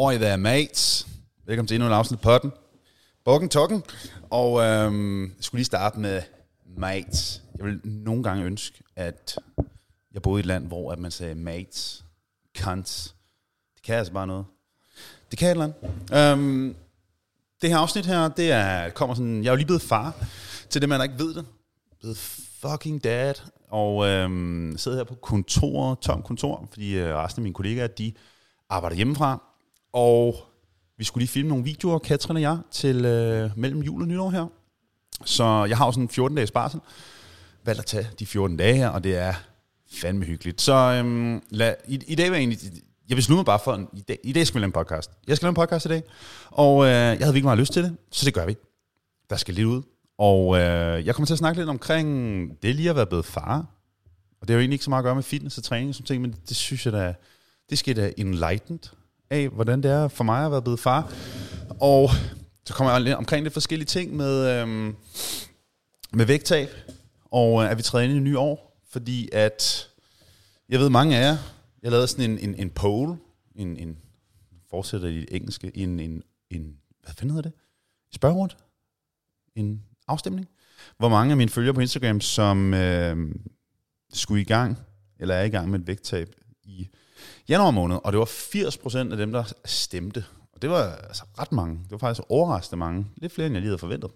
Oi there, mates. Velkommen til endnu en afsnit på den. Bokken Tokken. Og øhm, jeg skulle lige starte med mates. Jeg vil nogle gange ønske, at jeg boede i et land, hvor at man sagde mates, cunts. Det kan altså bare noget. Det kan et eller andet. Øhm, det her afsnit her, det er, kommer sådan, jeg er jo lige blevet far til det, man ikke ved det. Blevet fucking dad. Og øhm, sidder her på kontor, tom kontor, fordi øh, resten af mine kollegaer, de arbejder hjemmefra. Og vi skulle lige filme nogle videoer, Katrin og jeg, til øh, mellem jul og nytår her. Så jeg har jo sådan en 14 dages barsel. Valgt at tage de 14 dage her, og det er fandme hyggeligt. Så øhm, lad, i, i dag var jeg egentlig... Jeg besluttede mig bare for, en, i, dag, i dag skal vi lave en podcast. Jeg skal lave en podcast i dag, og øh, jeg havde virkelig meget lyst til det, så det gør vi. Der skal lidt ud. Og øh, jeg kommer til at snakke lidt omkring det lige at være blevet far. Og det har jo egentlig ikke så meget at gøre med fitness og træning og sådan ting, men det synes jeg da, det skal da enlightened af, hvordan det er for mig at være blevet far. Og så kommer jeg lidt omkring lidt forskellige ting med, øhm, med vægttab, og øh, at vi træder ind i et nyt år, fordi at, jeg ved mange af jer, jeg lavede sådan en, en, en poll, en, en fortsætter i det engelske, en, en, en hvad fanden hedder det? Spørgerundt? En afstemning? Hvor mange af mine følgere på Instagram, som øh, skulle i gang, eller er i gang med et vægttab i januar måned, og det var 80% af dem, der stemte. Og det var altså ret mange. Det var faktisk overraskende mange. Lidt flere, end jeg lige havde forventet.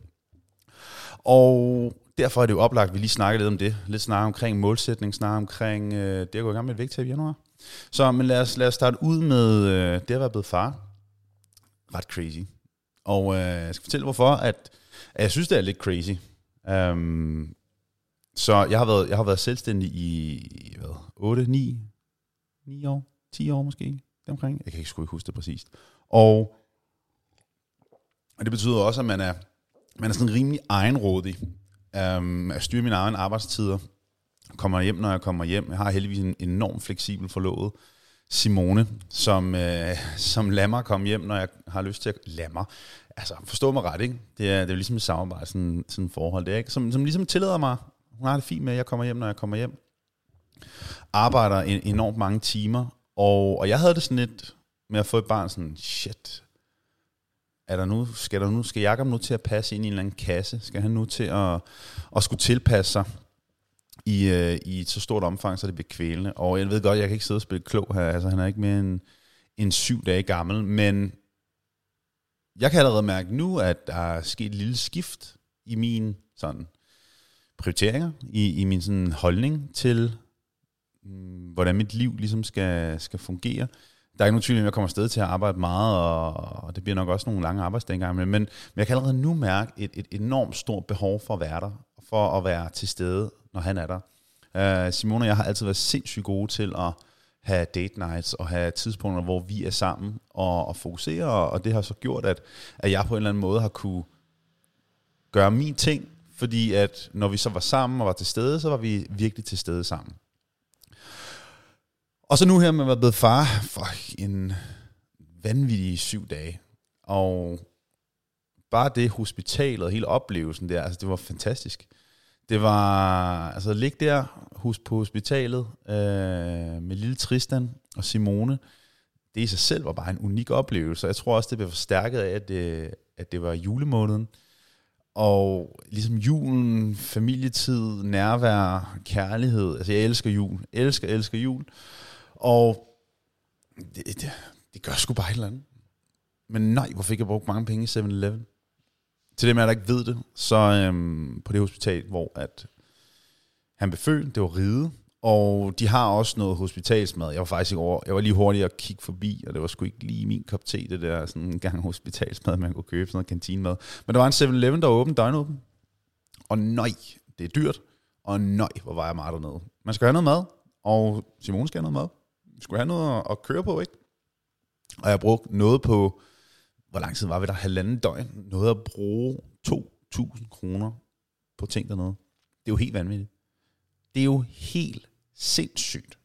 Og derfor er det jo oplagt, at vi lige snakker lidt om det. Lidt snart omkring målsætning, snart omkring øh, det at gå i gang med et vægttab i januar. Så men lad, os, lad os starte ud med øh, det at være blevet far. Ret crazy. Og øh, jeg skal fortælle hvorfor, at, at jeg synes, det er lidt crazy. Um, så jeg har været, jeg har været selvstændig i hvad, 8, 9, 9 år, 10 år måske, omkring. Jeg kan ikke sgu ikke huske det præcist. Og, og det betyder også, at man er, man er sådan rimelig egenrådig. Um, at styre mine egne arbejdstider. Kommer hjem, når jeg kommer hjem. Jeg har heldigvis en enormt fleksibel forlovet. Simone, som, øh, som lader mig komme hjem, når jeg har lyst til at lade mig. Altså, forstå mig ret, ikke? Det er, det er jo ligesom et samarbejde, sådan, sådan et forhold. Det er, ikke? Som, som ligesom tillader mig, hun har det fint med, at jeg kommer hjem, når jeg kommer hjem arbejder en, enormt mange timer, og, og jeg havde det sådan lidt med at få et barn sådan, shit, er der nu, skal, der nu, skal Jacob nu til at passe ind i en eller anden kasse? Skal han nu til at, at skulle tilpasse sig i, øh, i et så stort omfang, så det bliver kvælende? Og jeg ved godt, jeg kan ikke sidde og spille klog her, altså han er ikke mere end, end syv dage gammel, men jeg kan allerede mærke nu, at der er sket et lille skift i min sådan prioriteringer, i, i min sådan holdning til Mm, hvordan mit liv ligesom skal, skal fungere. Der er ikke nogen tvivl om, at jeg kommer afsted til at arbejde meget, og, og det bliver nok også nogle lange arbejdsdage engang. Men, men jeg kan allerede nu mærke et, et enormt stort behov for at være der, for at være til stede, når han er der. Uh, Simone og jeg har altid været sindssygt gode til at have date nights og have tidspunkter, hvor vi er sammen og, og fokusere, og det har så gjort, at, at jeg på en eller anden måde har kunne gøre min ting, fordi at når vi så var sammen og var til stede, så var vi virkelig til stede sammen. Og så nu her med at være blevet far for en vanvittig syv dage. Og bare det hospitalet, hele oplevelsen der, altså det var fantastisk. Det var, altså at ligge der hus på hospitalet øh, med lille Tristan og Simone, det i sig selv var bare en unik oplevelse. Jeg tror også, det blev forstærket af, at det, at det var julemåneden. Og ligesom julen, familietid, nærvær, kærlighed. Altså jeg elsker jul. Elsker, elsker jul. Og det, det, det gør sgu bare et eller andet. Men nej, hvor fik jeg brugt mange penge i 7-Eleven? Til dem, der ikke ved det, så øhm, på det hospital, hvor at han blev født, det var ride, og de har også noget hospitalsmad. Jeg var faktisk ikke over, jeg var lige hurtig at kigge forbi, og det var sgu ikke lige min kop te, det der sådan en gang hospitalsmad, man kunne købe sådan noget kantinemad. Men der var en 7-Eleven, der var åben, døgnåben. Og nej, det er dyrt, og nej, hvor var jeg meget dernede. Man skal have noget mad, og Simone skal have noget mad skulle have noget at, køre på, ikke? Og jeg brugte noget på, hvor lang tid var vi der? Halvanden døgn. Noget at bruge 2.000 kroner på ting dernede. Det er jo helt vanvittigt. Det er jo helt sindssygt.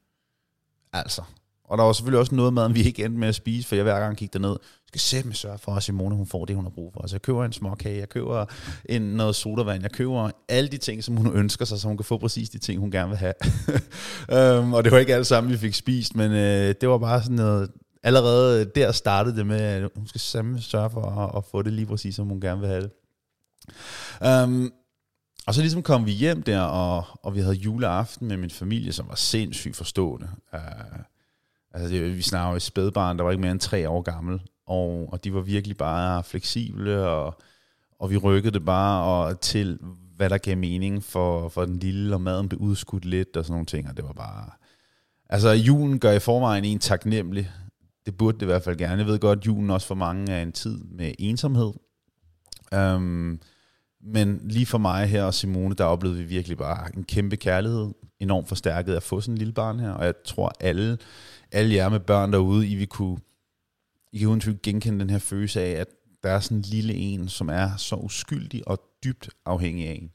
Altså. Og der var selvfølgelig også noget mad, vi ikke endte med at spise, for jeg hver gang gik derned, skal sætte mig sørge for, at Simone hun får det, hun har brug for. Altså jeg køber en småkage, jeg køber en, noget sodavand, jeg køber alle de ting, som hun ønsker sig, så hun kan få præcis de ting, hun gerne vil have. um, og det var ikke alt sammen, vi fik spist, men uh, det var bare sådan noget, allerede der startede det med, at hun skal sammen sørge for at, at få det lige præcis, som hun gerne vil have det. Um, og så ligesom kom vi hjem der, og, og vi havde juleaften med min familie, som var sindssygt forstående. Uh, altså, det, vi snakker jo spædbarn, der var ikke mere end tre år gammel, og, og de var virkelig bare fleksible, og, og vi rykkede det bare og til, hvad der gav mening for, for den lille, og maden blev udskudt lidt og sådan nogle ting, og det var bare... Altså, julen gør i forvejen en taknemmelig. Det burde det i hvert fald gerne. Jeg ved godt, at julen også for mange er en tid med ensomhed. Um, men lige for mig her og Simone, der oplevede vi virkelig bare en kæmpe kærlighed, enormt forstærket at få sådan en lille barn her, og jeg tror alle, alle jer med børn derude, I vil kunne, I kan uden tvivl genkende den her følelse af, at der er sådan en lille en, som er så uskyldig og dybt afhængig af en.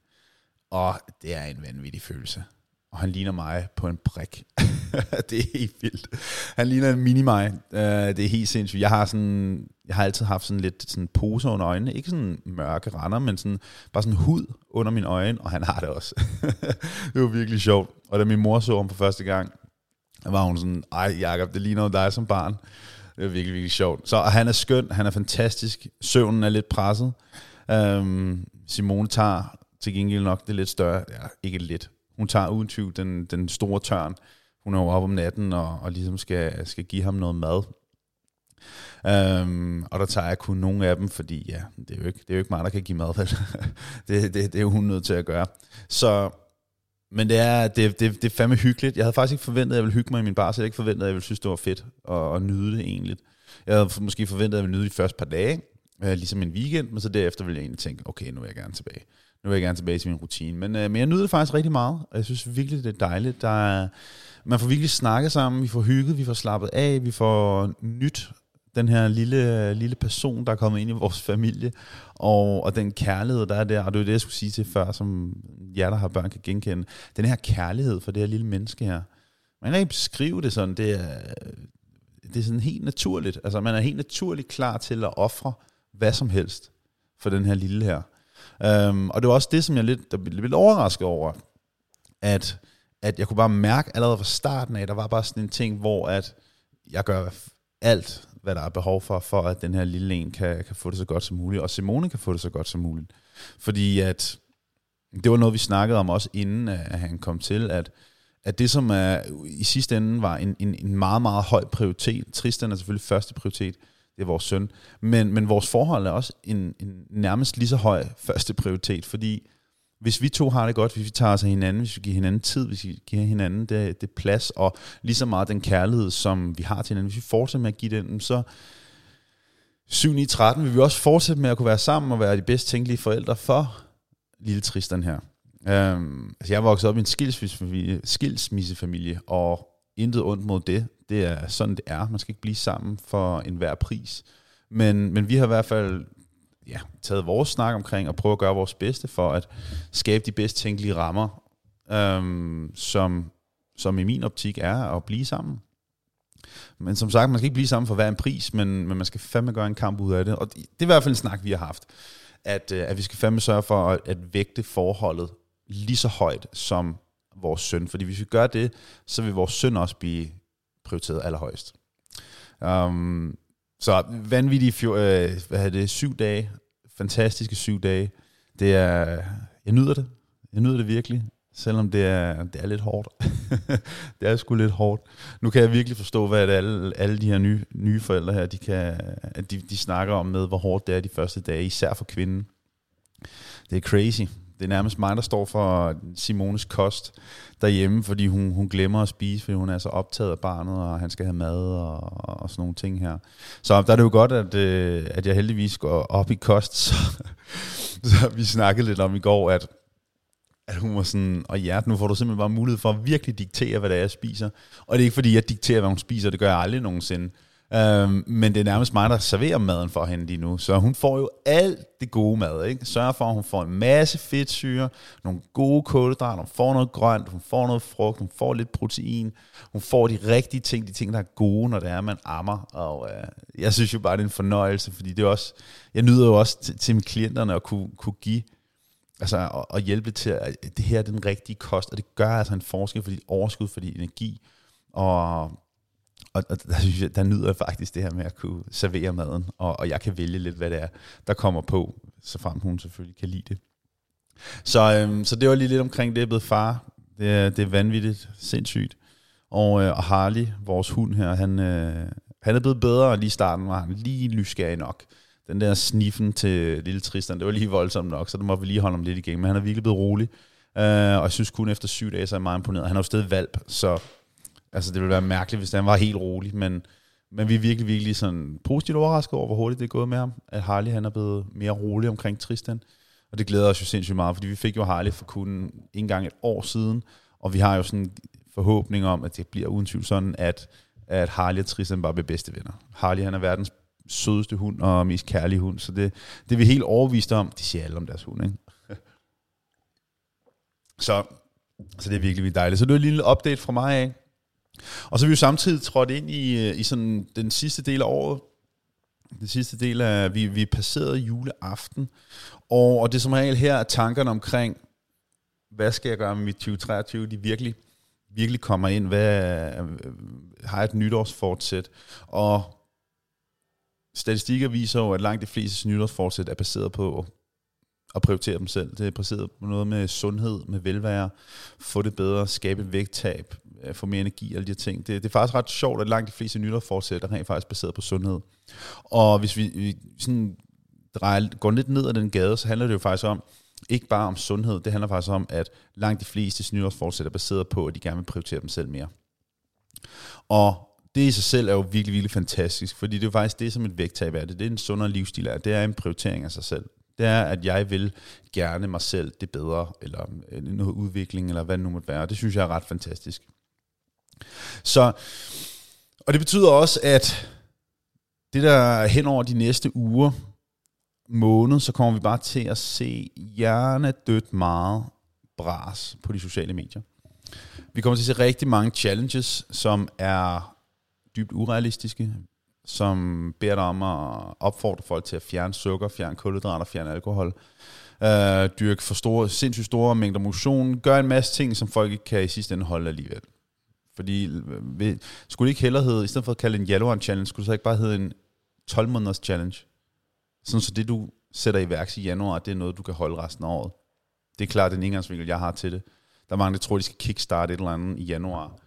Og det er en vanvittig følelse. Og han ligner mig på en prik. det er helt vildt. Han ligner en mini-mig. Uh, det er helt sindssygt. Jeg har, sådan, jeg har altid haft sådan lidt sådan poser under øjnene. Ikke sådan mørke render, men sådan, bare sådan hud under mine øjne, og han har det også. det var virkelig sjovt. Og da min mor så ham for første gang, var hun sådan, ej Jacob, det ligner dig som barn. Det var virkelig, virkelig sjovt. Så og han er skøn, han er fantastisk. Søvnen er lidt presset. Øhm, Simone tager til gengæld nok det lidt større, ja, ikke lidt, hun tager uden tvivl den, den store tørn. Hun er jo op om natten og, og ligesom skal, skal give ham noget mad. Øhm, og der tager jeg kun nogle af dem, fordi ja, det er jo ikke, det er jo ikke mig, der kan give mad. Det, det, det er jo hun nødt til at gøre. Så, men det er, det, det, det er fandme hyggeligt. Jeg havde faktisk ikke forventet, at jeg ville hygge mig i min bar, så jeg havde ikke forventet, at jeg ville synes, det var fedt at, at nyde det egentlig. Jeg havde måske forventet, at jeg ville nyde de første par dage, øh, ligesom en weekend, men så derefter ville jeg egentlig tænke, okay, nu vil jeg gerne tilbage nu vil jeg gerne tilbage til min rutine. Men, øh, men jeg nyder det faktisk rigtig meget, og jeg synes virkelig, det er dejligt. Der er, man får virkelig snakket sammen, vi får hygget, vi får slappet af, vi får nyt den her lille, lille person, der er kommet ind i vores familie, og, og den kærlighed, der er der, og det er det, jeg skulle sige til før, som jer, der har børn, kan genkende. Den her kærlighed for det her lille menneske her. Man kan ikke beskrive det sådan, det er, det er sådan helt naturligt. Altså, man er helt naturligt klar til at ofre hvad som helst for den her lille her. Um, og det var også det, som jeg lidt, der blev lidt overrasket over, at, at jeg kunne bare mærke allerede fra starten af, der var bare sådan en ting, hvor at jeg gør alt, hvad der er behov for, for at den her lille en kan, kan få det så godt som muligt, og Simone kan få det så godt som muligt. Fordi at, det var noget, vi snakkede om også inden, at han kom til, at, at det, som er, i sidste ende var en, en, en meget, meget høj prioritet, Tristan er selvfølgelig første prioritet, det er vores søn. Men, men vores forhold er også en, en nærmest lige så høj første prioritet, fordi hvis vi to har det godt, hvis vi tager os af hinanden, hvis vi giver hinanden tid, hvis vi giver hinanden det, det plads, og lige så meget den kærlighed, som vi har til hinanden, hvis vi fortsætter med at give den, så 7 9 13 vil vi også fortsætte med at kunne være sammen og være de bedst tænkelige forældre for lille Tristan her. Øhm, altså jeg er vokset op i en skilsmissefamilie, skilsmissefamilie og intet ondt mod det. Det er sådan, det er. Man skal ikke blive sammen for enhver pris. Men, men vi har i hvert fald ja, taget vores snak omkring og prøvet at gøre vores bedste for at skabe de bedst tænkelige rammer, øhm, som, som i min optik er at blive sammen. Men som sagt, man skal ikke blive sammen for hver en pris, men, men man skal fandme gøre en kamp ud af det. Og det, det er i hvert fald en snak, vi har haft. At, øh, at vi skal fandme sørge for at, at vægte forholdet lige så højt som vores søn. Fordi hvis vi gør det, så vil vores søn også blive prioriteret allerhøjst. Um, så vanvittige fjor, øh, hvad er det, syv dage, fantastiske syv dage. Det er, jeg nyder det. Jeg nyder det virkelig, selvom det er, det er lidt hårdt. det er sgu lidt hårdt. Nu kan jeg virkelig forstå, hvad det er, alle, alle de her nye, nye forældre her, de, kan, de, de snakker om med, hvor hårdt det er de første dage, især for kvinden. Det er crazy. Det er nærmest mig, der står for Simones kost derhjemme, fordi hun, hun glemmer at spise, fordi hun er så optaget af barnet, og han skal have mad og, og sådan nogle ting her. Så der er det jo godt, at, øh, at jeg heldigvis går op i kost. Så, så vi snakkede lidt om i går, at, at hun var sådan, og ja, nu får du simpelthen bare mulighed for at virkelig diktere, hvad det er, jeg spiser. Og det er ikke fordi, jeg dikterer, hvad hun spiser, det gør jeg aldrig nogensinde. Øhm, men det er nærmest mig, der serverer maden for hende lige nu. Så hun får jo alt det gode mad. Ikke? Sørger for, at hun får en masse fedtsyre, nogle gode kulhydrater, hun får noget grønt, hun får noget frugt, hun får lidt protein. Hun får de rigtige ting, de ting, der er gode, når det er, man ammer. Og øh, jeg synes jo bare, det er en fornøjelse, fordi det er også, jeg nyder jo også til, til mine klienterne at kunne, kunne give altså og, at hjælpe til, at det her er den rigtige kost, og det gør altså en forskel for dit overskud, for din energi, og og, og der, synes jeg, der nyder jeg faktisk det her med at kunne servere maden, og, og jeg kan vælge lidt, hvad det er, der kommer på, så frem hun selvfølgelig kan lide det. Så, øhm, så det var lige lidt omkring det, blevet far. Det, er, det er vanvittigt, sindssygt. Og, øh, og Harley, vores hund her, han, øh, han er blevet bedre, og lige i starten var han lige nysgerrig nok. Den der sniffen til lille Tristan, det var lige voldsomt nok, så det må vi lige holde ham lidt igen. Men han er virkelig blevet rolig. Øh, og jeg synes kun efter syv dage, så er jeg meget imponeret. Han er jo stadig valp, så altså, det ville være mærkeligt, hvis han var helt rolig. Men, men vi er virkelig, virkelig sådan positivt overrasket over, hvor hurtigt det er gået med ham. At Harley han er blevet mere rolig omkring Tristan. Og det glæder os jo sindssygt meget, fordi vi fik jo Harley for kun en gang et år siden, og vi har jo sådan en forhåbning om, at det bliver uden tvivl sådan, at, at Harley og Tristan bare bliver bedste venner. Harley han er verdens sødeste hund og mest kærlige hund, så det, det er vi helt overvist om. De siger alle om deres hund, ikke? så, så det er virkelig dejligt. Så det er en lille update fra mig af. Og så er vi jo samtidig trådt ind i, øh, i sådan den sidste del af året, den sidste del af, vi, vi passerede juleaften, og, og det som regel her er tankerne omkring, hvad skal jeg gøre med mit 2023, de virkelig, virkelig kommer ind, hvad øh, har et nytårsfortsæt, og statistikker viser jo, at langt de fleste nytårsfortsæt er baseret på at prioritere dem selv. Det er baseret på noget med sundhed, med velvære, få det bedre, skabe et vægttab, Øh, få mere energi, alle de her ting. Det, det er faktisk ret sjovt, at langt de fleste nytårsforsæt er rent faktisk baseret på sundhed. Og hvis vi, vi sådan drejer, går lidt ned ad den gade, så handler det jo faktisk om, ikke bare om sundhed, det handler faktisk om, at langt de fleste nytårsforsæt er baseret på, at de gerne vil prioritere dem selv mere. Og det i sig selv er jo virkelig, virkelig fantastisk, fordi det er jo faktisk det, som et vægttab er. Det, det er en sundere livsstil er. Det er en prioritering af sig selv. Det er, at jeg vil gerne mig selv det bedre, eller noget udvikling, eller hvad det nu måtte være. Det synes jeg er ret fantastisk. Så, og det betyder også, at det der hen over de næste uger, måned, så kommer vi bare til at se hjernedødt meget bras på de sociale medier. Vi kommer til at se rigtig mange challenges, som er dybt urealistiske, som beder dig om at opfordre folk til at fjerne sukker, fjerne kulhydrater, fjerne alkohol, øh, dyrke for store, sindssygt store mængder motion, gør en masse ting, som folk ikke kan i sidste ende holde alligevel. Fordi øh, skulle det ikke hellere hedde, i stedet for at kalde en januar challenge, skulle det så ikke bare hedde en 12 måneders challenge? Sådan så det, du sætter i værks i januar, det er noget, du kan holde resten af året. Det er klart den indgangsvinkel, jeg har til det. Der er mange, der tror, de skal kickstarte et eller andet i januar.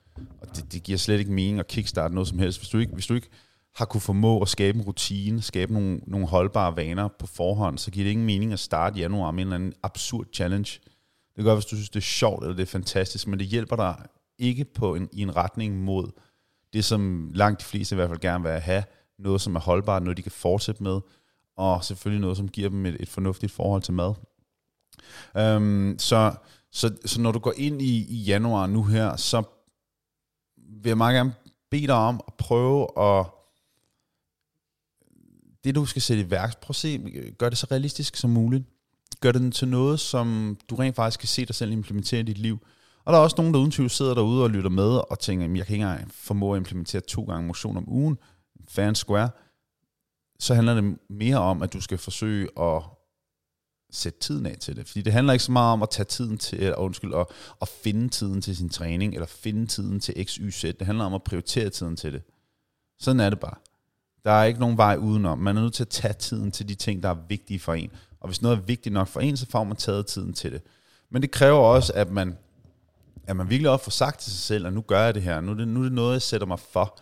Og det, det giver slet ikke mening at kickstarte noget som helst. Hvis du ikke, hvis du ikke har kunne formå at skabe en rutine, skabe nogle, nogle holdbare vaner på forhånd, så giver det ingen mening at starte januar med en eller anden absurd challenge. Det gør, hvis du synes, det er sjovt eller det er fantastisk, men det hjælper dig ikke på en, i en retning mod det, som langt de fleste i hvert fald gerne vil have, noget som er holdbart, noget de kan fortsætte med, og selvfølgelig noget, som giver dem et, et fornuftigt forhold til mad. Øhm, så, så, så når du går ind i, i januar nu her, så vil jeg meget gerne bede dig om at prøve at det du skal sætte i værk, prøv at se, gør det så realistisk som muligt. Gør det til noget, som du rent faktisk kan se dig selv implementere i dit liv. Og der er også nogen, der uden tvivl sidder derude og lytter med og tænker, jeg kan ikke engang formå at implementere to gange motion om ugen, fair and square så handler det mere om, at du skal forsøge at sætte tiden af til det. Fordi det handler ikke så meget om at tage tiden til, eller undskyld, at, at finde tiden til sin træning, eller finde tiden til X, Y, Z. Det handler om at prioritere tiden til det. Sådan er det bare. Der er ikke nogen vej udenom. Man er nødt til at tage tiden til de ting, der er vigtige for en. Og hvis noget er vigtigt nok for en, så får man taget tiden til det. Men det kræver også, at man, at man virkelig også får sagt til sig selv, at nu gør jeg det her. Nu er det, nu er det noget, jeg sætter mig for.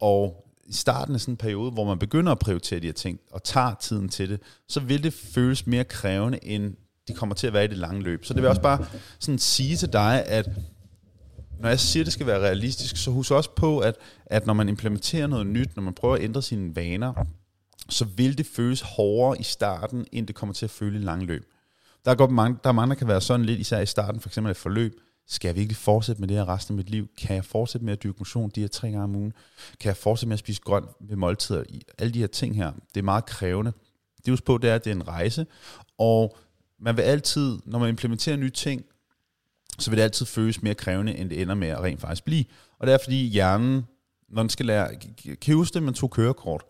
Og i starten af sådan en periode, hvor man begynder at prioritere de her ting, og tager tiden til det, så vil det føles mere krævende, end de kommer til at være i det lange løb. Så det vil også bare sådan sige til dig, at når jeg siger, at det skal være realistisk, så husk også på, at, at når man implementerer noget nyt, når man prøver at ændre sine vaner, så vil det føles hårdere i starten, end det kommer til at føle i lang løb. Der er, godt mange, der er mange, der kan være sådan lidt, især i starten, for eksempel et forløb, skal jeg virkelig fortsætte med det her resten af mit liv? Kan jeg fortsætte med at dyrke motion de her tre gange om ugen? Kan jeg fortsætte med at spise grønt ved måltider? Alle de her ting her, det er meget krævende. Det husk på, det er, at det er en rejse, og man vil altid, når man implementerer nye ting, så vil det altid føles mere krævende, end det ender med at rent faktisk blive. Og det er fordi hjernen, når den skal lære, kan I huske det, man tog kørekort?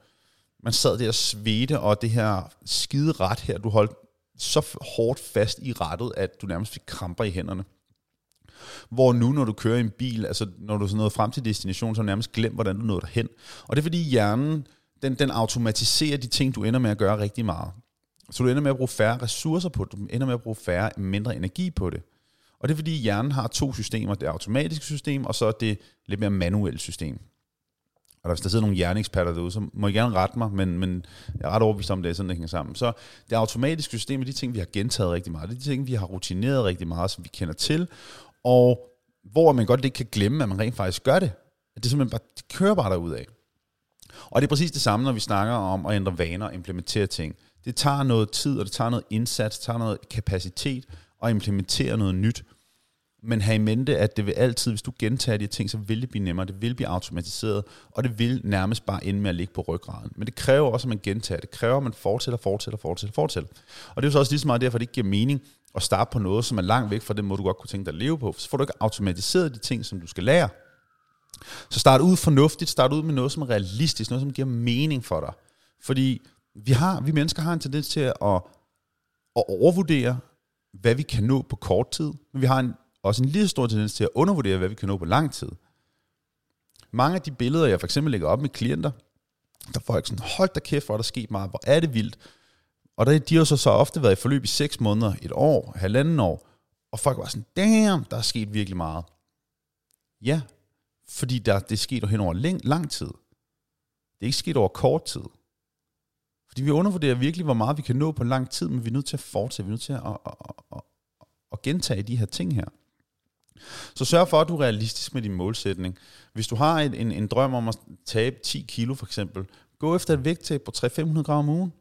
Man sad der og svedte, og det her skide ret her, du holdt så hårdt fast i rettet, at du nærmest fik kramper i hænderne. Hvor nu, når du kører i en bil, altså når du er nået frem til destination, så du nærmest glemt, hvordan du nåede derhen. Og det er fordi hjernen, den, den automatiserer de ting, du ender med at gøre rigtig meget. Så du ender med at bruge færre ressourcer på det, du ender med at bruge færre, mindre energi på det. Og det er fordi hjernen har to systemer, det automatiske system, og så det lidt mere manuelle system. Og hvis der sidder nogle hjerneeksperter derude, så må I gerne rette mig, men, men jeg er ret overbevist om, det er sådan, det hænger sammen. Så det automatiske system er de ting, vi har gentaget rigtig meget. Det er de ting, vi har rutineret rigtig meget, som vi kender til. Og hvor man godt ikke kan glemme, at man rent faktisk gør det. At Det simpelthen bare, det kører bare derud af. Og det er præcis det samme, når vi snakker om at ændre vaner og implementere ting. Det tager noget tid, og det tager noget indsats, det tager noget kapacitet at implementere noget nyt. Men have i mente, at det vil altid, hvis du gentager de ting, så vil det blive nemmere, det vil blive automatiseret, og det vil nærmest bare ende med at ligge på ryggraden. Men det kræver også, at man gentager det. kræver, at man fortsætter, fortsætter, fortsætter, fortsætter. Og det er jo så også lige så meget derfor, at det ikke giver mening at starte på noget, som er langt væk fra den måde, du godt kunne tænke dig at leve på. Så får du ikke automatiseret de ting, som du skal lære. Så start ud fornuftigt, start ud med noget, som er realistisk, noget, som giver mening for dig. Fordi vi, har, vi mennesker har en tendens til at, at overvurdere, hvad vi kan nå på kort tid, men vi har en, også en lige stor tendens til at undervurdere, hvad vi kan nå på lang tid. Mange af de billeder, jeg for eksempel lægger op med klienter, der får jeg sådan, hold da kæft, hvor er der sket meget, hvor er det vildt. Og der, de har så, så ofte været i forløb i 6 måneder, et år, halvanden år, og folk var sådan, damn, der er sket virkelig meget. Ja, fordi der, det er sket hen over lang, lang tid. Det er ikke sket over kort tid. Fordi vi undervurderer virkelig, hvor meget vi kan nå på lang tid, men vi er nødt til at fortsætte, vi er nødt til at, at, at, at, at gentage de her ting her. Så sørg for, at du er realistisk med din målsætning. Hvis du har en, en, en drøm om at tabe 10 kilo for eksempel, gå efter et vægttab på 300-500 gram om ugen.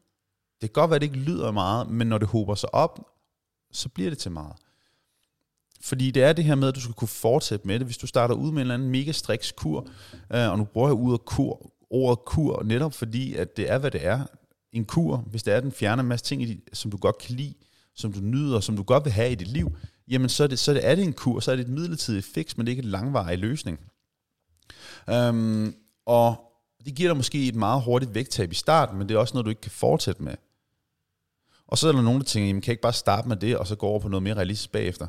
Det kan godt være, at det ikke lyder meget, men når det hober sig op, så bliver det til meget. Fordi det er det her med, at du skal kunne fortsætte med det. Hvis du starter ud med en eller anden mega striks kur, øh, og nu bruger jeg ud af kur, ordet kur, netop fordi, at det er, hvad det er. En kur, hvis det er, den fjerner en masse ting, som du godt kan lide, som du nyder, som du godt vil have i dit liv, jamen så er det, så er det en kur, så er det et midlertidigt fix, men det er ikke en langvarig løsning. Øhm, og det giver dig måske et meget hurtigt vægttab i starten, men det er også noget, du ikke kan fortsætte med. Og så er der nogen, der tænker, jamen kan jeg ikke bare starte med det, og så gå over på noget mere realistisk bagefter.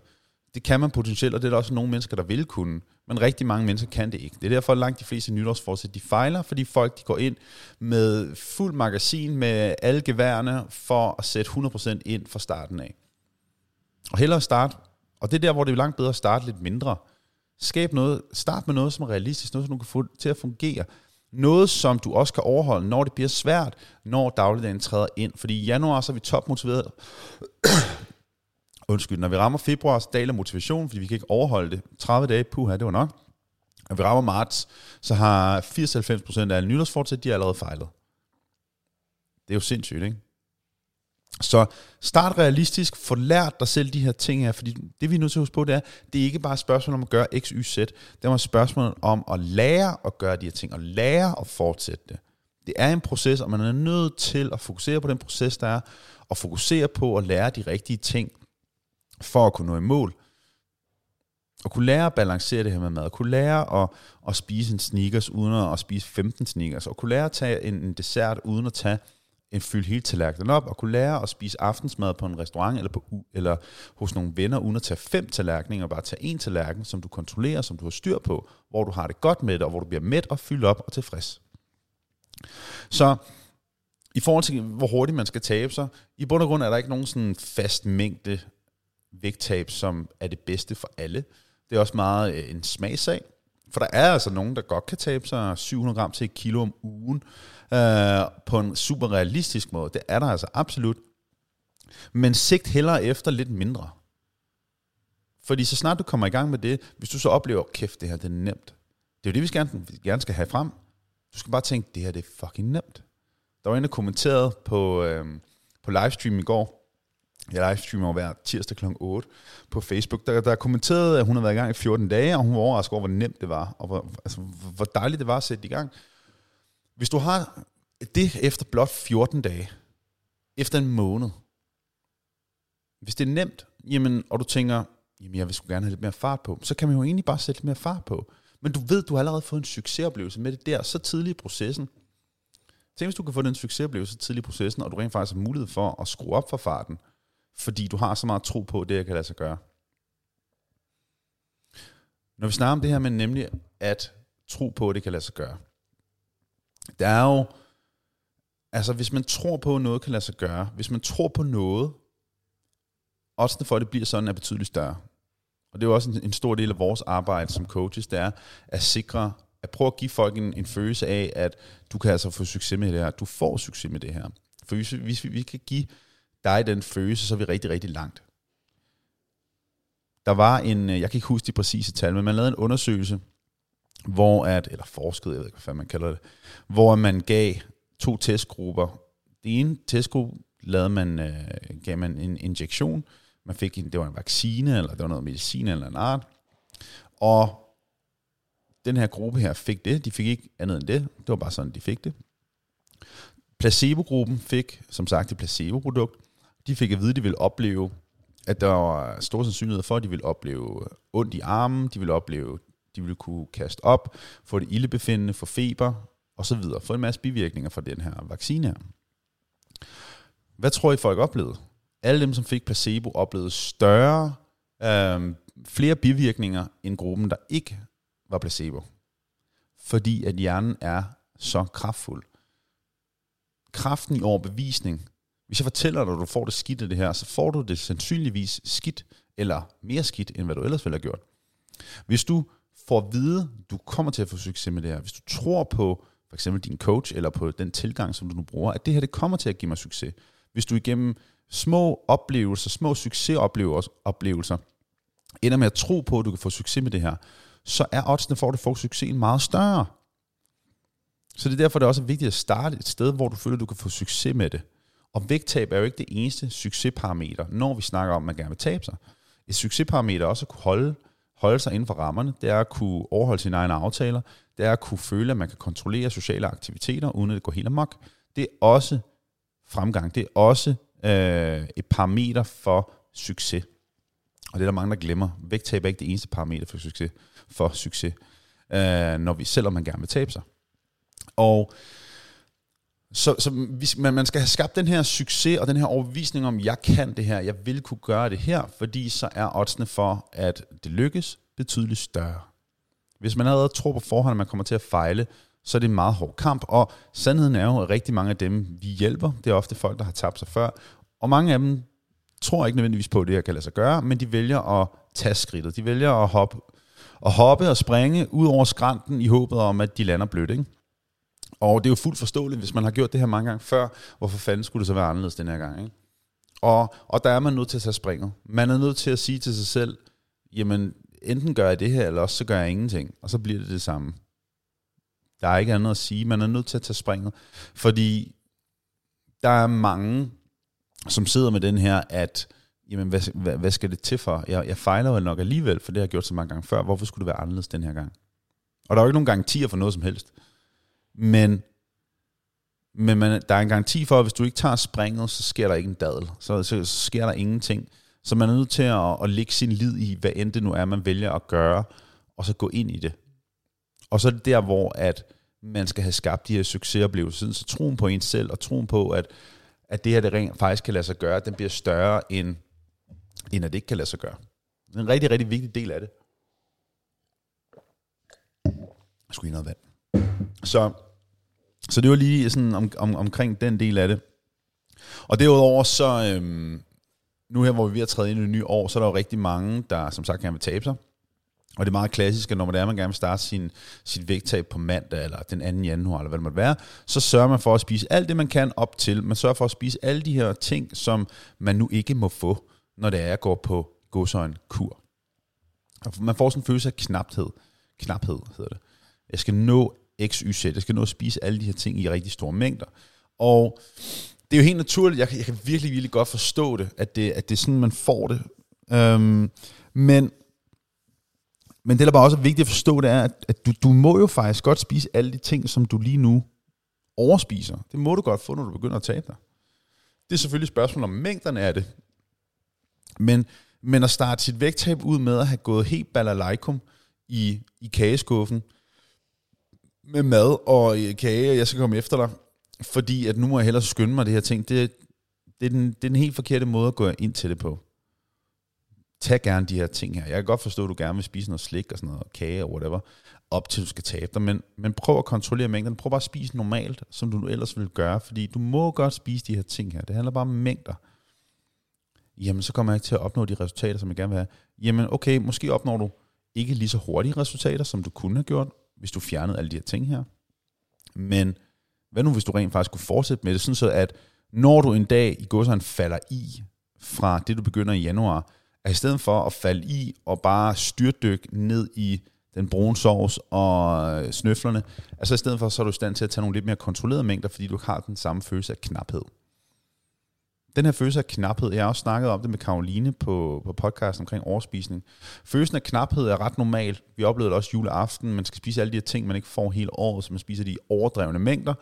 Det kan man potentielt, og det er der også nogle mennesker, der vil kunne. Men rigtig mange mennesker kan det ikke. Det er derfor, at langt de fleste nytårsforsæt, de fejler, fordi folk de går ind med fuld magasin med alle geværene for at sætte 100% ind fra starten af. Og hellere starte, og det er der, hvor det er langt bedre at starte lidt mindre. Skab noget, start med noget, som er realistisk, noget, som du kan få til at fungere. Noget, som du også kan overholde, når det bliver svært, når dagligdagen træder ind. Fordi i januar, så er vi topmotiveret undskyld, når vi rammer februar, så daler motivation, fordi vi kan ikke overholde det. 30 dage, puha, det var nok. Når vi rammer marts, så har 80-90% af alle nytårsfortsæt, de er allerede fejlet. Det er jo sindssygt, ikke? Så start realistisk, få lært dig selv de her ting her, fordi det vi er nødt til at huske på, det er, det er ikke bare et spørgsmål om at gøre x, y, z, det er et spørgsmål om at lære at gøre de her ting, og lære at fortsætte det. Det er en proces, og man er nødt til at fokusere på den proces, der er, og fokusere på at lære de rigtige ting, for at kunne nå i mål. Og kunne lære at balancere det her med mad, og kunne lære at, at spise en sneakers uden at spise 15 sneakers, og kunne lære at tage en, en dessert uden at tage en fylde hele tallerkenen op, og kunne lære at spise aftensmad på en restaurant eller, på, eller hos nogle venner, uden at tage fem tallerkener, og bare tage en tallerken, som du kontrollerer, som du har styr på, hvor du har det godt med det, og hvor du bliver mæt og fyldt op og tilfreds. Så i forhold til, hvor hurtigt man skal tabe sig, i bund og grund er der ikke nogen sådan fast mængde vægttab, som er det bedste for alle. Det er også meget øh, en smagsag. For der er altså nogen, der godt kan tabe sig 700 gram til et kilo om ugen øh, på en super realistisk måde. Det er der altså absolut. Men sigt hellere efter lidt mindre. Fordi så snart du kommer i gang med det, hvis du så oplever, kæft, det her det er nemt. Det er jo det, vi gerne, vi gerne skal have frem. Du skal bare tænke, det her det er fucking nemt. Der var en, der kommenterede på, øh, på livestream i går, jeg livestreamer hver tirsdag kl. 8 på Facebook, der, der kommenterede, at hun har været i gang i 14 dage, og hun var overrasket over, hvor nemt det var, og hvor, altså, hvor dejligt det var at sætte i gang. Hvis du har det efter blot 14 dage, efter en måned, hvis det er nemt, jamen, og du tænker, jamen jeg vil sgu gerne have lidt mere fart på, så kan man jo egentlig bare sætte lidt mere fart på. Men du ved, du har allerede fået en succesoplevelse med det der, så tidligt i processen. Tænk, hvis du kan få den succesoplevelse så tidligt i processen, og du rent faktisk har mulighed for at skrue op for farten, fordi du har så meget tro på, at det jeg kan lade sig gøre. Når vi snakker om det her med nemlig at tro på, at det kan lade sig gøre. Der er jo, altså hvis man tror på, at noget kan lade sig gøre, hvis man tror på noget, oddsene for, at det bliver sådan, er betydeligt større. Og det er jo også en, en stor del af vores arbejde som coaches, det er at sikre, at prøve at give folk en, en følelse af, at du kan altså få succes med det her. Du får succes med det her. For hvis, hvis vi, vi kan give dig den følelse, så er vi rigtig, rigtig langt. Der var en, øh, jeg kan ikke huske de præcise tal, men man lavede en undersøgelse, hvor at, eller forskede, jeg ved ikke, hvad man kalder det, hvor man gav to testgrupper. Den ene testgruppe lavede man, øh, gav man en injektion, man fik en, det var en vaccine, eller det var noget medicin eller en art, og den her gruppe her fik det, de fik ikke andet end det, det var bare sådan, de fik det. Placebo-gruppen fik, som sagt, et placebo-produkt. De fik at vide, at de ville opleve, at der var stor sandsynlighed for, at de ville opleve ondt i armen, de ville opleve, de ville kunne kaste op, få det ildebefindende, få feber, og så videre. Få en masse bivirkninger fra den her vaccine her. Hvad tror I, folk oplevede? Alle dem, som fik placebo, oplevede større, øh, flere bivirkninger end gruppen, der ikke var placebo. Fordi at hjernen er så kraftfuld. Kraften i overbevisning. Hvis jeg fortæller dig, at du får det skidt af det her, så får du det sandsynligvis skidt, eller mere skidt, end hvad du ellers ville have gjort. Hvis du får at vide, at du kommer til at få succes med det her, hvis du tror på for eksempel din coach, eller på den tilgang, som du nu bruger, at det her det kommer til at give mig succes. Hvis du igennem små oplevelser, små succesoplevelser, ender med at tro på, at du kan få succes med det her, så er oddsene for, at du får succesen meget større. Så det er derfor, det er også vigtigt at starte et sted, hvor du føler, at du kan få succes med det. Og vægttab er jo ikke det eneste succesparameter, når vi snakker om, at man gerne vil tabe sig. Et succesparameter er også at kunne holde, holde sig inden for rammerne, det er at kunne overholde sine egne aftaler, det er at kunne føle, at man kan kontrollere sociale aktiviteter, uden at det går helt amok. Det er også fremgang, det er også øh, et parameter for succes. Og det er der mange, der glemmer. Vægttab er ikke det eneste parameter for succes, for succes øh, når vi, selvom man gerne vil tabe sig. Og så, så hvis man, man skal have skabt den her succes og den her overbevisning om, jeg kan det her, jeg vil kunne gøre det her, fordi så er oddsene for, at det lykkes, betydeligt større. Hvis man allerede tror på forhånd, at man kommer til at fejle, så er det en meget hård kamp, og sandheden er jo, at rigtig mange af dem, vi hjælper, det er ofte folk, der har tabt sig før, og mange af dem tror ikke nødvendigvis på, at det her kan lade sig gøre, men de vælger at tage skridtet. De vælger at hoppe, at hoppe og springe ud over skrænten i håbet om, at de lander blødt. Ikke? Og det er jo fuldt forståeligt, hvis man har gjort det her mange gange før, hvorfor fanden skulle det så være anderledes den her gang? Ikke? Og, og der er man nødt til at tage springet. Man er nødt til at sige til sig selv, jamen enten gør jeg det her, eller også så gør jeg ingenting, og så bliver det det samme. Der er ikke andet at sige. Man er nødt til at tage springet. Fordi der er mange, som sidder med den her, at jamen, hvad, hvad, hvad skal det til for? Jeg, jeg fejler jo nok alligevel, for det har jeg gjort så mange gange før. Hvorfor skulle det være anderledes den her gang? Og der er jo ikke nogen garantier for noget som helst. Men, men man, der er en garanti for, at hvis du ikke tager springet, så sker der ikke en dadel. Så, så, så sker der ingenting. Så man er nødt til at, at lægge sin lid i, hvad end det nu er, man vælger at gøre, og så gå ind i det. Og så er det der, hvor at man skal have skabt de her succesoplevelser. Så troen på en selv, og troen på, at, at det her det rent faktisk kan lade sig gøre, den bliver større, end, end at det ikke kan lade sig gøre. Det er en rigtig, rigtig vigtig del af det. Jeg skulle noget vand. Så, så det var lige sådan om, om, omkring den del af det. Og derudover så, øhm, nu her, hvor vi er ved at træde ind i det nye år, så er der jo rigtig mange, der som sagt gerne vil tabe sig. Og det er meget klassisk, at når man, er, man gerne vil starte sin, sit vægttab på mandag, eller den 2. januar, eller hvad det måtte være, så sørger man for at spise alt det, man kan op til. Man sørger for at spise alle de her ting, som man nu ikke må få, når det er at gå på godsøjen kur. Man får sådan en følelse af knaphed. Knaphed hedder det. Jeg skal nå x, y, z. Jeg skal nå at spise alle de her ting i rigtig store mængder. Og det er jo helt naturligt. Jeg jeg kan virkelig, virkelig godt forstå det, at det, at det er sådan, man får det. Øhm, men men det, der bare også er vigtigt at forstå, det er, at, at du, du må jo faktisk godt spise alle de ting, som du lige nu overspiser. Det må du godt få, når du begynder at tabe dig. Det er selvfølgelig et spørgsmål om mængderne af det. Men, men at starte sit vægttab ud med at have gået helt balalaikum i, i kageskuffen med mad og øh, kage, og jeg skal komme efter dig, fordi at nu må jeg hellere skynde mig det her ting, det, det, er den, det er den helt forkerte måde at gå ind til det på. tag gerne de her ting her. Jeg kan godt forstå, at du gerne vil spise noget slik og sådan noget, kage og whatever, op til du skal tabe dig, men, men prøv at kontrollere mængden. Prøv bare at spise normalt, som du ellers ville gøre, fordi du må godt spise de her ting her. Det handler bare om mængder. Jamen, så kommer jeg ikke til at opnå de resultater, som jeg gerne vil have. Jamen, okay, måske opnår du ikke lige så hurtige resultater, som du kunne have gjort, hvis du fjernede alle de her ting her. Men hvad nu, hvis du rent faktisk kunne fortsætte med det, sådan så at når du en dag i godsøjne falder i fra det, du begynder i januar, at i stedet for at falde i og bare styrdykke ned i den brune sovs og snøflerne, altså i stedet for, så er du i stand til at tage nogle lidt mere kontrollerede mængder, fordi du har den samme følelse af knaphed. Den her følelse af knaphed, jeg har også snakket om det med Karoline på, på podcasten omkring overspisning. Følelsen af knaphed er ret normal. Vi oplevede det også juleaften. Man skal spise alle de her ting, man ikke får hele året, så man spiser de overdrevne mængder.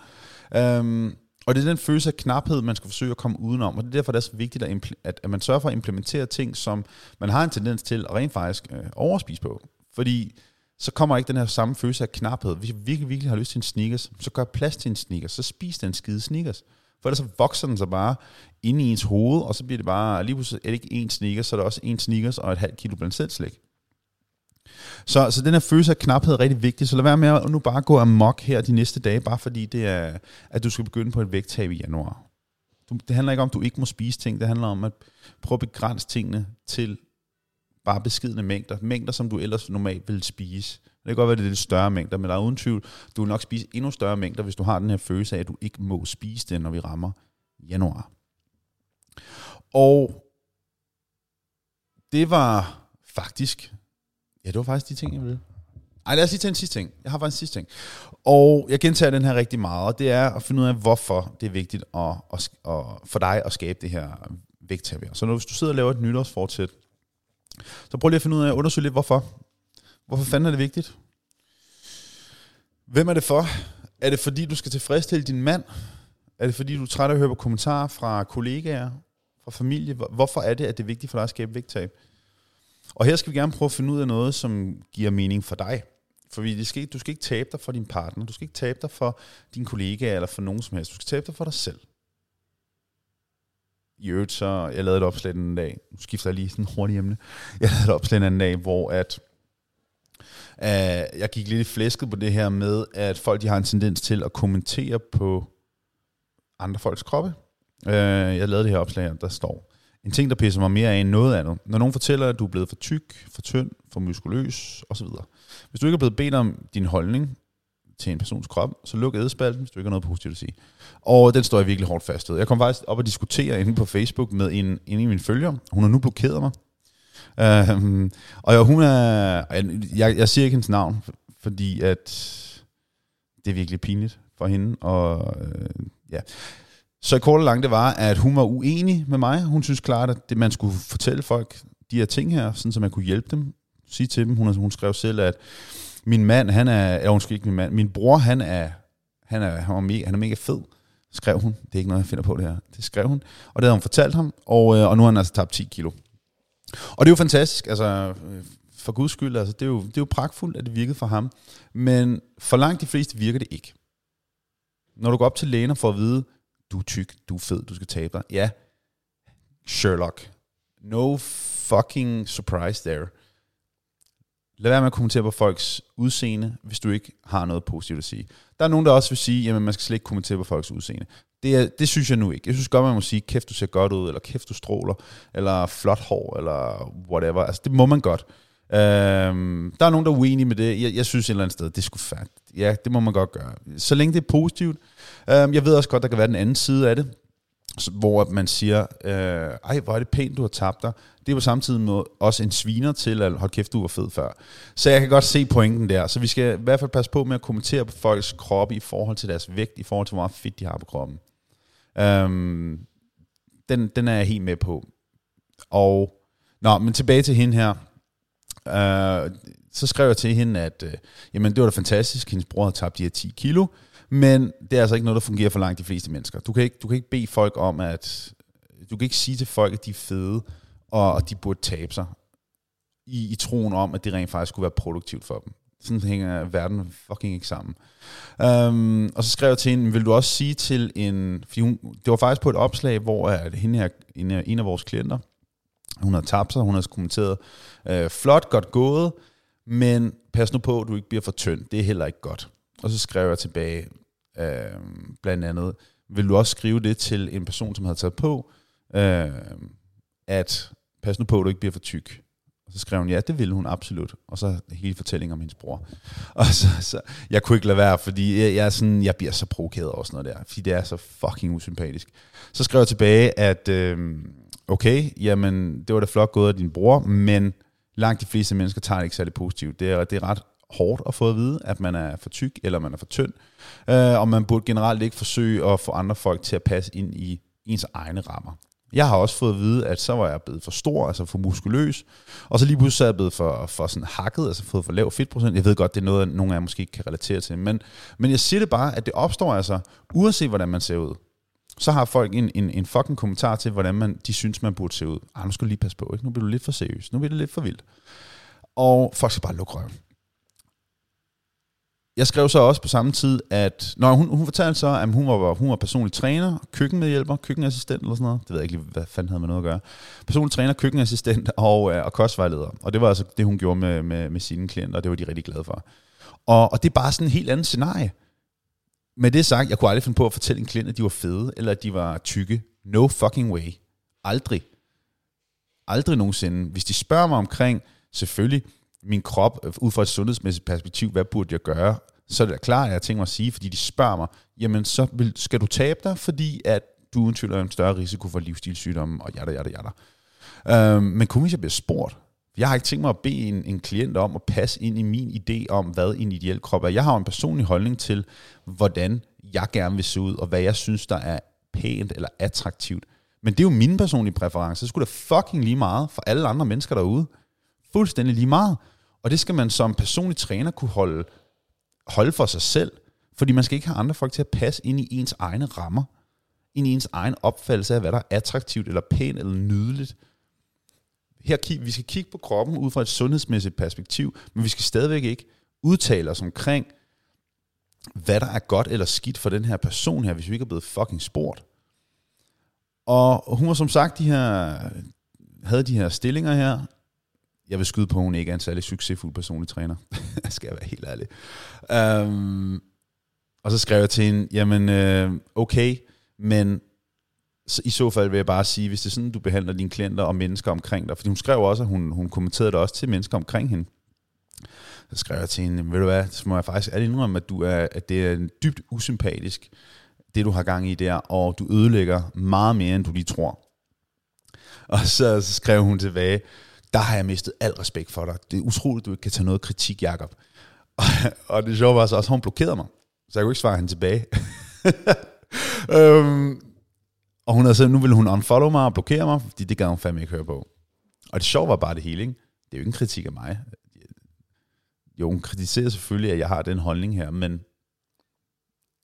Um, og det er den følelse af knaphed, man skal forsøge at komme udenom. Og det er derfor, det er så vigtigt, at, at, at man sørger for at implementere ting, som man har en tendens til at rent faktisk øh, overspise på. Fordi så kommer ikke den her samme følelse af knaphed. Hvis jeg virkelig, virkelig har lyst til en sneakers, så gør plads til en sneakers. Så spis den skide sneakers. For ellers så vokser den så bare inde i ens hoved, og så bliver det bare, lige pludselig er det ikke en sneakers, så er det også en sneakers og et halvt kilo blandt selv slik. Så, så den her følelse af knaphed er rigtig vigtig, så lad være med at nu bare gå amok her de næste dage, bare fordi det er, at du skal begynde på et vægttab i januar. Du, det handler ikke om, at du ikke må spise ting, det handler om at prøve at begrænse tingene til bare beskidende mængder. Mængder, som du ellers normalt ville spise. Det kan godt være, at det er lidt større mængder, men der er uden tvivl, du vil nok spise endnu større mængder, hvis du har den her følelse af, at du ikke må spise det, når vi rammer januar. Og det var faktisk, ja, det var faktisk de ting, jeg ville. Ej, lad os lige tage en sidste ting. Jeg har faktisk en sidste ting. Og jeg gentager den her rigtig meget, og det er at finde ud af, hvorfor det er vigtigt at, at, at, for dig at skabe det her vægttab Så når hvis du sidder og laver et nytårsfortsæt, så prøv lige at finde ud af at undersøge lidt, hvorfor. Hvorfor fanden er det vigtigt? Hvem er det for? Er det fordi, du skal tilfredsstille din mand? Er det fordi, du er træt af at høre på kommentarer fra kollegaer, fra familie? Hvorfor er det, at det er vigtigt for dig at skabe vægttab? Og her skal vi gerne prøve at finde ud af noget, som giver mening for dig. For det skal, du skal ikke tabe dig for din partner, du skal ikke tabe dig for din kollega eller for nogen som helst. Du skal tabe dig for dig selv. I øvrigt så, jeg lavede et opslag en dag, nu skifter jeg lige sådan hurtigt emne, jeg lavede et opslag en anden dag, hvor at, uh, jeg gik lidt i flæsket på det her med, at folk de har en tendens til at kommentere på andre folks kroppe. Øh, jeg lavede det her opslag, der står, en ting, der pisser mig mere af end noget andet. Når nogen fortæller, at du er blevet for tyk, for tynd, for muskuløs osv. Hvis du ikke er blevet bedt om din holdning til en persons krop, så luk ædespalten, hvis du ikke har noget positivt at sige. Og den står jeg virkelig hårdt fast ved. Jeg kom faktisk op og diskutere inde på Facebook med en, en af mine følgere. Hun har nu blokeret mig. Øhm, og hun er... Jeg, jeg siger ikke hendes navn, fordi at det er virkelig pinligt for hende. Og øh, ja. Så kort og langt det var, at hun var uenig med mig. Hun synes klart, at det, man skulle fortælle folk de her ting her, sådan så man kunne hjælpe dem. Sige til dem. Hun, hun skrev selv, at min mand, han er, ja, undskyld ikke min mand, min bror, han er, han er, han er, mega, han er mega fed, skrev hun. Det er ikke noget, jeg finder på det her. Det skrev hun, og det havde hun fortalt ham, og, øh, og nu har han altså tabt 10 kilo. Og det er jo fantastisk, altså øh, for guds skyld, altså, det, er jo, det er jo pragtfuldt, at det virkede for ham, men for langt de fleste virker det ikke. Når du går op til lægen og får at vide, du er tyk, du er fed, du skal tabe dig. Ja, Sherlock. No fucking surprise there. Lad være med at kommentere på folks udseende, hvis du ikke har noget positivt at sige. Der er nogen, der også vil sige, at man skal slet ikke kommentere på folks udseende. Det, er, det synes jeg nu ikke. Jeg synes godt, man må sige, kæft, du ser godt ud, eller kæft, du stråler, eller flot hår, eller whatever. Altså, det må man godt. Øhm, der er nogen, der er uenige med det. Jeg, jeg synes et eller andet sted, det skulle fat. Ja, det må man godt gøre. Så længe det er positivt. Øhm, jeg ved også godt, der kan være den anden side af det, hvor man siger, øh, ej, hvor er det pænt, du har tabt dig. Det er samtidig med også en sviner til, at hold kæft, du var fed før. Så jeg kan godt se pointen der. Så vi skal i hvert fald passe på med at kommentere på folks kroppe i forhold til deres vægt, i forhold til, hvor meget fedt de har på kroppen. Øhm, den, den er jeg helt med på. Og, nå, men tilbage til hende her. Øh, så skrev jeg til hende, at øh, jamen, det var da fantastisk, hendes bror havde tabt de her 10 kilo, men det er altså ikke noget, der fungerer for langt de fleste mennesker. Du kan ikke, du kan ikke bede folk om, at... Du kan ikke sige til folk, at de er fede, og de burde tabe sig, i, i troen om, at det rent faktisk skulle være produktivt for dem. Sådan hænger verden fucking ikke sammen. Um, og så skrev jeg til hende, vil du også sige til en... Fordi hun, det var faktisk på et opslag, hvor at hende her, en, en af vores klienter hun har tabt sig, hun har kommenteret, øh, flot, godt gået, men pas nu på, at du ikke bliver for tynd. Det er heller ikke godt. Og så skrev jeg tilbage, øh, blandt andet, vil du også skrive det til en person, som havde taget på, øh, at pas nu på, at du ikke bliver for tyk. Og så skrev hun, ja, det ville hun absolut. Og så hele fortællingen om hendes bror. Og så, så jeg kunne ikke lade være, fordi jeg, jeg, er sådan, jeg bliver så provokeret over sådan noget der, fordi det er så fucking usympatisk. Så skrev jeg tilbage, at øh, okay, jamen, det var da flot gået af din bror, men langt de fleste mennesker tager det ikke særlig positivt. Det er, det er ret hårdt at få at vide, at man er for tyk, eller man er for tynd. Øh, og man burde generelt ikke forsøge at få andre folk til at passe ind i ens egne rammer. Jeg har også fået at vide, at så var jeg blevet for stor, altså for muskuløs, og så lige pludselig er jeg blevet for, for sådan hakket, altså fået for lav fedtprocent. Jeg ved godt, det er noget, nogle af jer måske ikke kan relatere til, men, men jeg siger det bare, at det opstår altså, uanset hvordan man ser ud. Så har folk en, en, en fucking kommentar til, hvordan man, de synes, man burde se ud. Ah, nu skal du lige passe på, ikke? nu bliver du lidt for seriøs, nu bliver det lidt for vildt. Og folk skal bare lukke røven jeg skrev så også på samme tid, at når hun, hun fortalte så, at hun var, hun var personlig træner, køkkenmedhjælper, køkkenassistent eller sådan noget. Det ved jeg ikke lige, hvad fanden havde med noget at gøre. Personlig træner, køkkenassistent og, øh, og kostvejleder. Og det var altså det, hun gjorde med, med, med sine klienter, og det var de rigtig glade for. Og, og det er bare sådan en helt anden scenarie. Med det sagt, jeg kunne aldrig finde på at fortælle en klient, at de var fede, eller at de var tykke. No fucking way. Aldrig. Aldrig nogensinde. Hvis de spørger mig omkring, selvfølgelig, min krop, øh, ud fra et sundhedsmæssigt perspektiv, hvad burde jeg gøre? Så er det klart, at jeg tænker mig at sige, fordi de spørger mig, jamen så vil, skal du tabe dig, fordi at du uden tvivl er en større risiko for livsstilssygdomme, og jada, jada, jada. Øhm, men kun hvis jeg bliver spurgt, jeg har ikke tænkt mig at bede en, en klient om at passe ind i min idé om, hvad en ideel krop er. Jeg har en personlig holdning til, hvordan jeg gerne vil se ud, og hvad jeg synes, der er pænt eller attraktivt. Men det er jo min personlige præference. Det skulle da fucking lige meget for alle andre mennesker derude. Fuldstændig lige meget. Og det skal man som personlig træner kunne holde, holde for sig selv, fordi man skal ikke have andre folk til at passe ind i ens egne rammer, ind i ens egen opfattelse af, hvad der er attraktivt, eller pænt, eller nydeligt. Her, vi skal kigge på kroppen ud fra et sundhedsmæssigt perspektiv, men vi skal stadigvæk ikke udtale os omkring, hvad der er godt eller skidt for den her person her, hvis vi ikke er blevet fucking spurgt. Og hun var som sagt de her, havde de her stillinger her, jeg vil skyde på, at hun ikke er en særlig succesfuld personlig træner. skal jeg være helt ærlig. Um, og så skrev jeg til hende, jamen øh, okay, men så i så fald vil jeg bare sige, hvis det er sådan, du behandler dine klienter og mennesker omkring dig, fordi hun skrev også, at hun, hun kommenterede det også til mennesker omkring hende. Så skrev jeg til hende, ved du hvad, så må jeg faktisk alle indrømme, at, du er, at det er dybt usympatisk, det du har gang i der, og du ødelægger meget mere, end du lige tror. Og så, så skrev hun tilbage, der har jeg mistet al respekt for dig. Det er utroligt, at du ikke kan tage noget kritik, Jacob. Og, og det sjove var så også, at hun blokerede mig. Så jeg kunne ikke svare hende tilbage. øhm, og hun havde sagt, nu ville hun unfollow mig og blokere mig, fordi det gad hun fandme ikke høre på. Og det sjove var bare det hele, ikke? Det er jo ikke en kritik af mig. Jo, hun kritiserer selvfølgelig, at jeg har den holdning her, men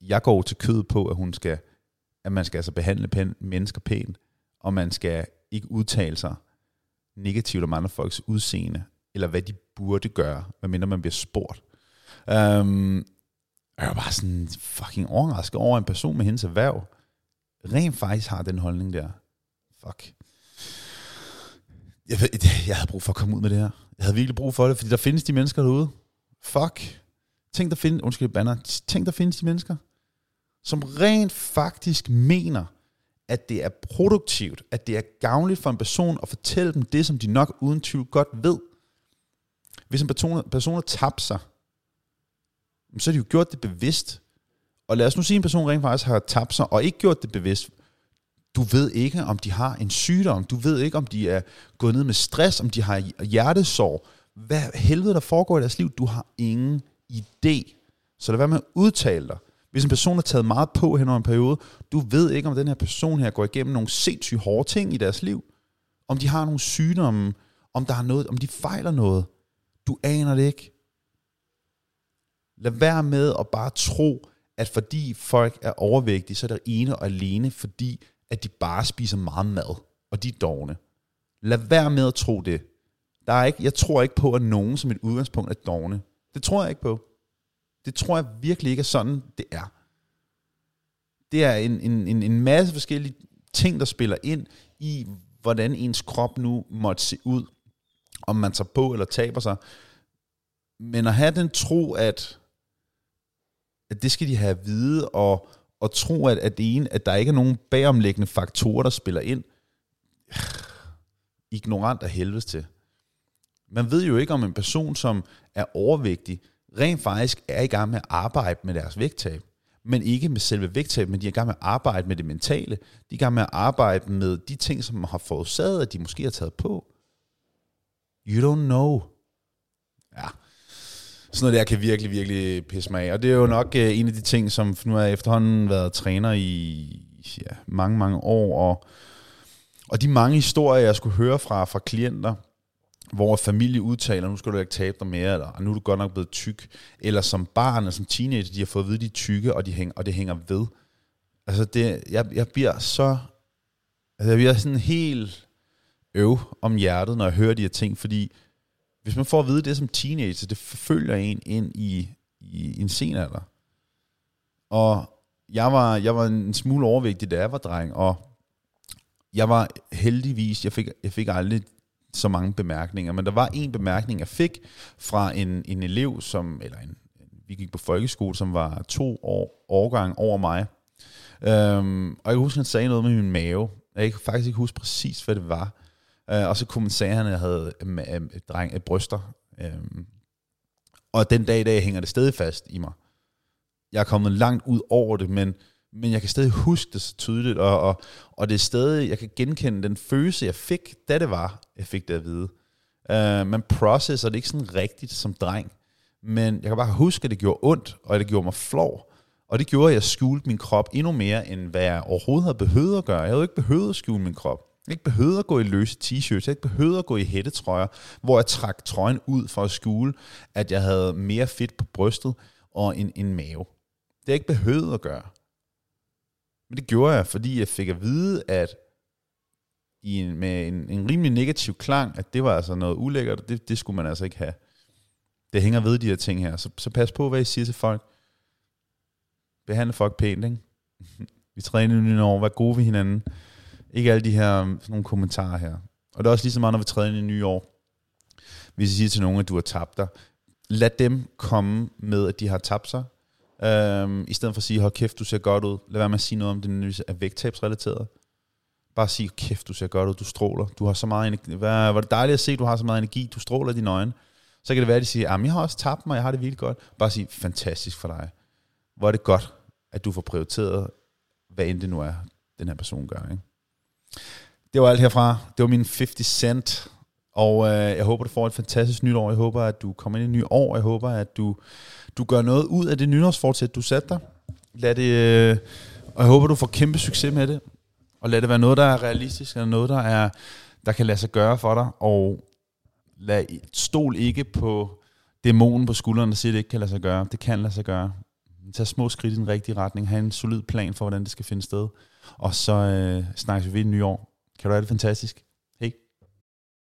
jeg går til kød på, at hun skal, at man skal altså behandle pæn, mennesker pænt, og man skal ikke udtale sig negativt om andre folks udseende, eller hvad de burde gøre, medmindre man bliver spurgt. Um, jeg var bare sådan fucking overrasket over en person med hendes erhverv, rent faktisk har den holdning der. Fuck. Jeg, jeg havde brug for at komme ud med det her. Jeg havde virkelig brug for det, fordi der findes de mennesker derude. Fuck. Tænk, der findes, undskyld, banner. Tænk, der findes de mennesker, som rent faktisk mener, at det er produktivt, at det er gavnligt for en person at fortælle dem det, som de nok uden tvivl godt ved. Hvis en person, person har tabt sig, så har de jo gjort det bevidst. Og lad os nu sige, at en person rent faktisk har tabt sig, og ikke gjort det bevidst. Du ved ikke, om de har en sygdom. Du ved ikke, om de er gået ned med stress, om de har hjertesorg. Hvad helvede der foregår i deres liv? Du har ingen idé. Så lad være med at udtale dig. Hvis en person har taget meget på hen over en periode, du ved ikke, om den her person her går igennem nogle sindssygt hårde ting i deres liv. Om de har nogle sygdomme, om der er noget, om de fejler noget. Du aner det ikke. Lad være med at bare tro, at fordi folk er overvægtige, så er det ene og alene, fordi at de bare spiser meget mad, og de er dogne. Lad være med at tro det. Der er ikke, jeg tror ikke på, at nogen som et udgangspunkt er dogne. Det tror jeg ikke på. Det tror jeg virkelig ikke er sådan, det er. Det er en, en, en, en masse forskellige ting, der spiller ind i, hvordan ens krop nu måtte se ud, om man tager på eller taber sig. Men at have den tro, at, at det skal de have at vide, og, og tro, at, at, det ene, at der ikke er nogen bagomlæggende faktorer, der spiller ind, ignorant af helvedes til. Man ved jo ikke, om en person, som er overvægtig, rent faktisk er i gang med at arbejde med deres vægttab. Men ikke med selve vægttab, men de er i gang med at arbejde med det mentale. De er i gang med at arbejde med de ting, som har forårsaget, at de måske har taget på. You don't know. Sådan noget der kan virkelig, virkelig pisse mig af. Og det er jo nok øh, en af de ting, som nu har jeg efterhånden været træner i ja, mange, mange år. Og, og de mange historier, jeg skulle høre fra, fra klienter, hvor familie udtaler, nu skal du ikke tabe dig mere, eller nu er du godt nok blevet tyk, eller som barn og som teenager, de har fået at vide, de er tykke, og, de hænger, og det hænger ved. Altså, det, jeg, jeg bliver så, altså jeg bliver sådan helt øv om hjertet, når jeg hører de her ting, fordi hvis man får at vide det som teenager, det forfølger en ind i, i, en sen alder. Og jeg var, jeg var en smule overvægtig, da jeg var dreng, og jeg var heldigvis, jeg fik, jeg fik aldrig så mange bemærkninger, men der var en bemærkning, jeg fik fra en, en elev, som, eller en, vi gik på folkeskole, som var to år, årgang over mig. Øhm, og jeg husker, han sagde noget med min mave. Jeg kan faktisk ikke huske præcis, hvad det var. Øh, og så kunne man sige, at han havde øh, øh dreng, øh, bryster. Øhm, og den dag i dag hænger det stadig fast i mig. Jeg er kommet langt ud over det, men men jeg kan stadig huske det så tydeligt, og, og, og det er stadig, jeg kan genkende den følelse, jeg fik, da det var, jeg fik det at vide. Uh, man processer det ikke sådan rigtigt som dreng, men jeg kan bare huske, at det gjorde ondt, og det gjorde mig flov, og det gjorde, at jeg skjulte min krop endnu mere, end hvad jeg overhovedet havde behøvet at gøre. Jeg havde ikke behøvet at skjule min krop. Jeg ikke behøvede at gå i løse t-shirts, jeg ikke behøvede at gå i hættetrøjer, hvor jeg trak trøjen ud for at skjule, at jeg havde mere fedt på brystet og en, en mave. Det jeg ikke behøvet at gøre. Men det gjorde jeg, fordi jeg fik at vide, at i en, med en, en rimelig negativ klang, at det var altså noget ulækkert, og det, det skulle man altså ikke have. Det hænger ved de her ting her. Så, så pas på, hvad I siger til folk. Behandle folk pænt, ikke? Vi træner nu nye vær gode ved hinanden. Ikke alle de her sådan nogle kommentarer her. Og det er også lige så meget, når vi træder ind i nye år. Hvis I siger til nogen, at du har tabt dig, lad dem komme med, at de har tabt sig. Øhm, I stedet for at sige, hold kæft, du ser godt ud. Lad være med at sige noget om, det er vægttabsrelateret. Bare sige, kæft, du ser godt ud, du stråler. Du har så meget energi. Hvad, var det dejligt at se, du har så meget energi, du stråler i dine øjne. Så kan det være, at de siger, jeg har også tabt mig, jeg har det virkelig godt. Bare sige, fantastisk for dig. Hvor er det godt, at du får prioriteret, hvad end det nu er, den her person gør. Ikke? Det var alt herfra. Det var min 50 cent. Og øh, jeg håber, du får et fantastisk nytår. Jeg håber, at du kommer ind i et nyt år. Jeg håber, at du du gør noget ud af det nytårsfortsæt, du satte dig. Lad det, øh, og jeg håber, du får kæmpe succes med det. Og lad det være noget, der er realistisk, eller noget, der, er, der kan lade sig gøre for dig. Og lad, stol ikke på dæmonen på skulderen, der siger, at det ikke kan lade sig gøre. Det kan lade sig gøre. Tag små skridt i den rigtige retning. Ha' en solid plan for, hvordan det skal finde sted. Og så øh, snakkes vi ved i nye år. Kan du have det fantastisk?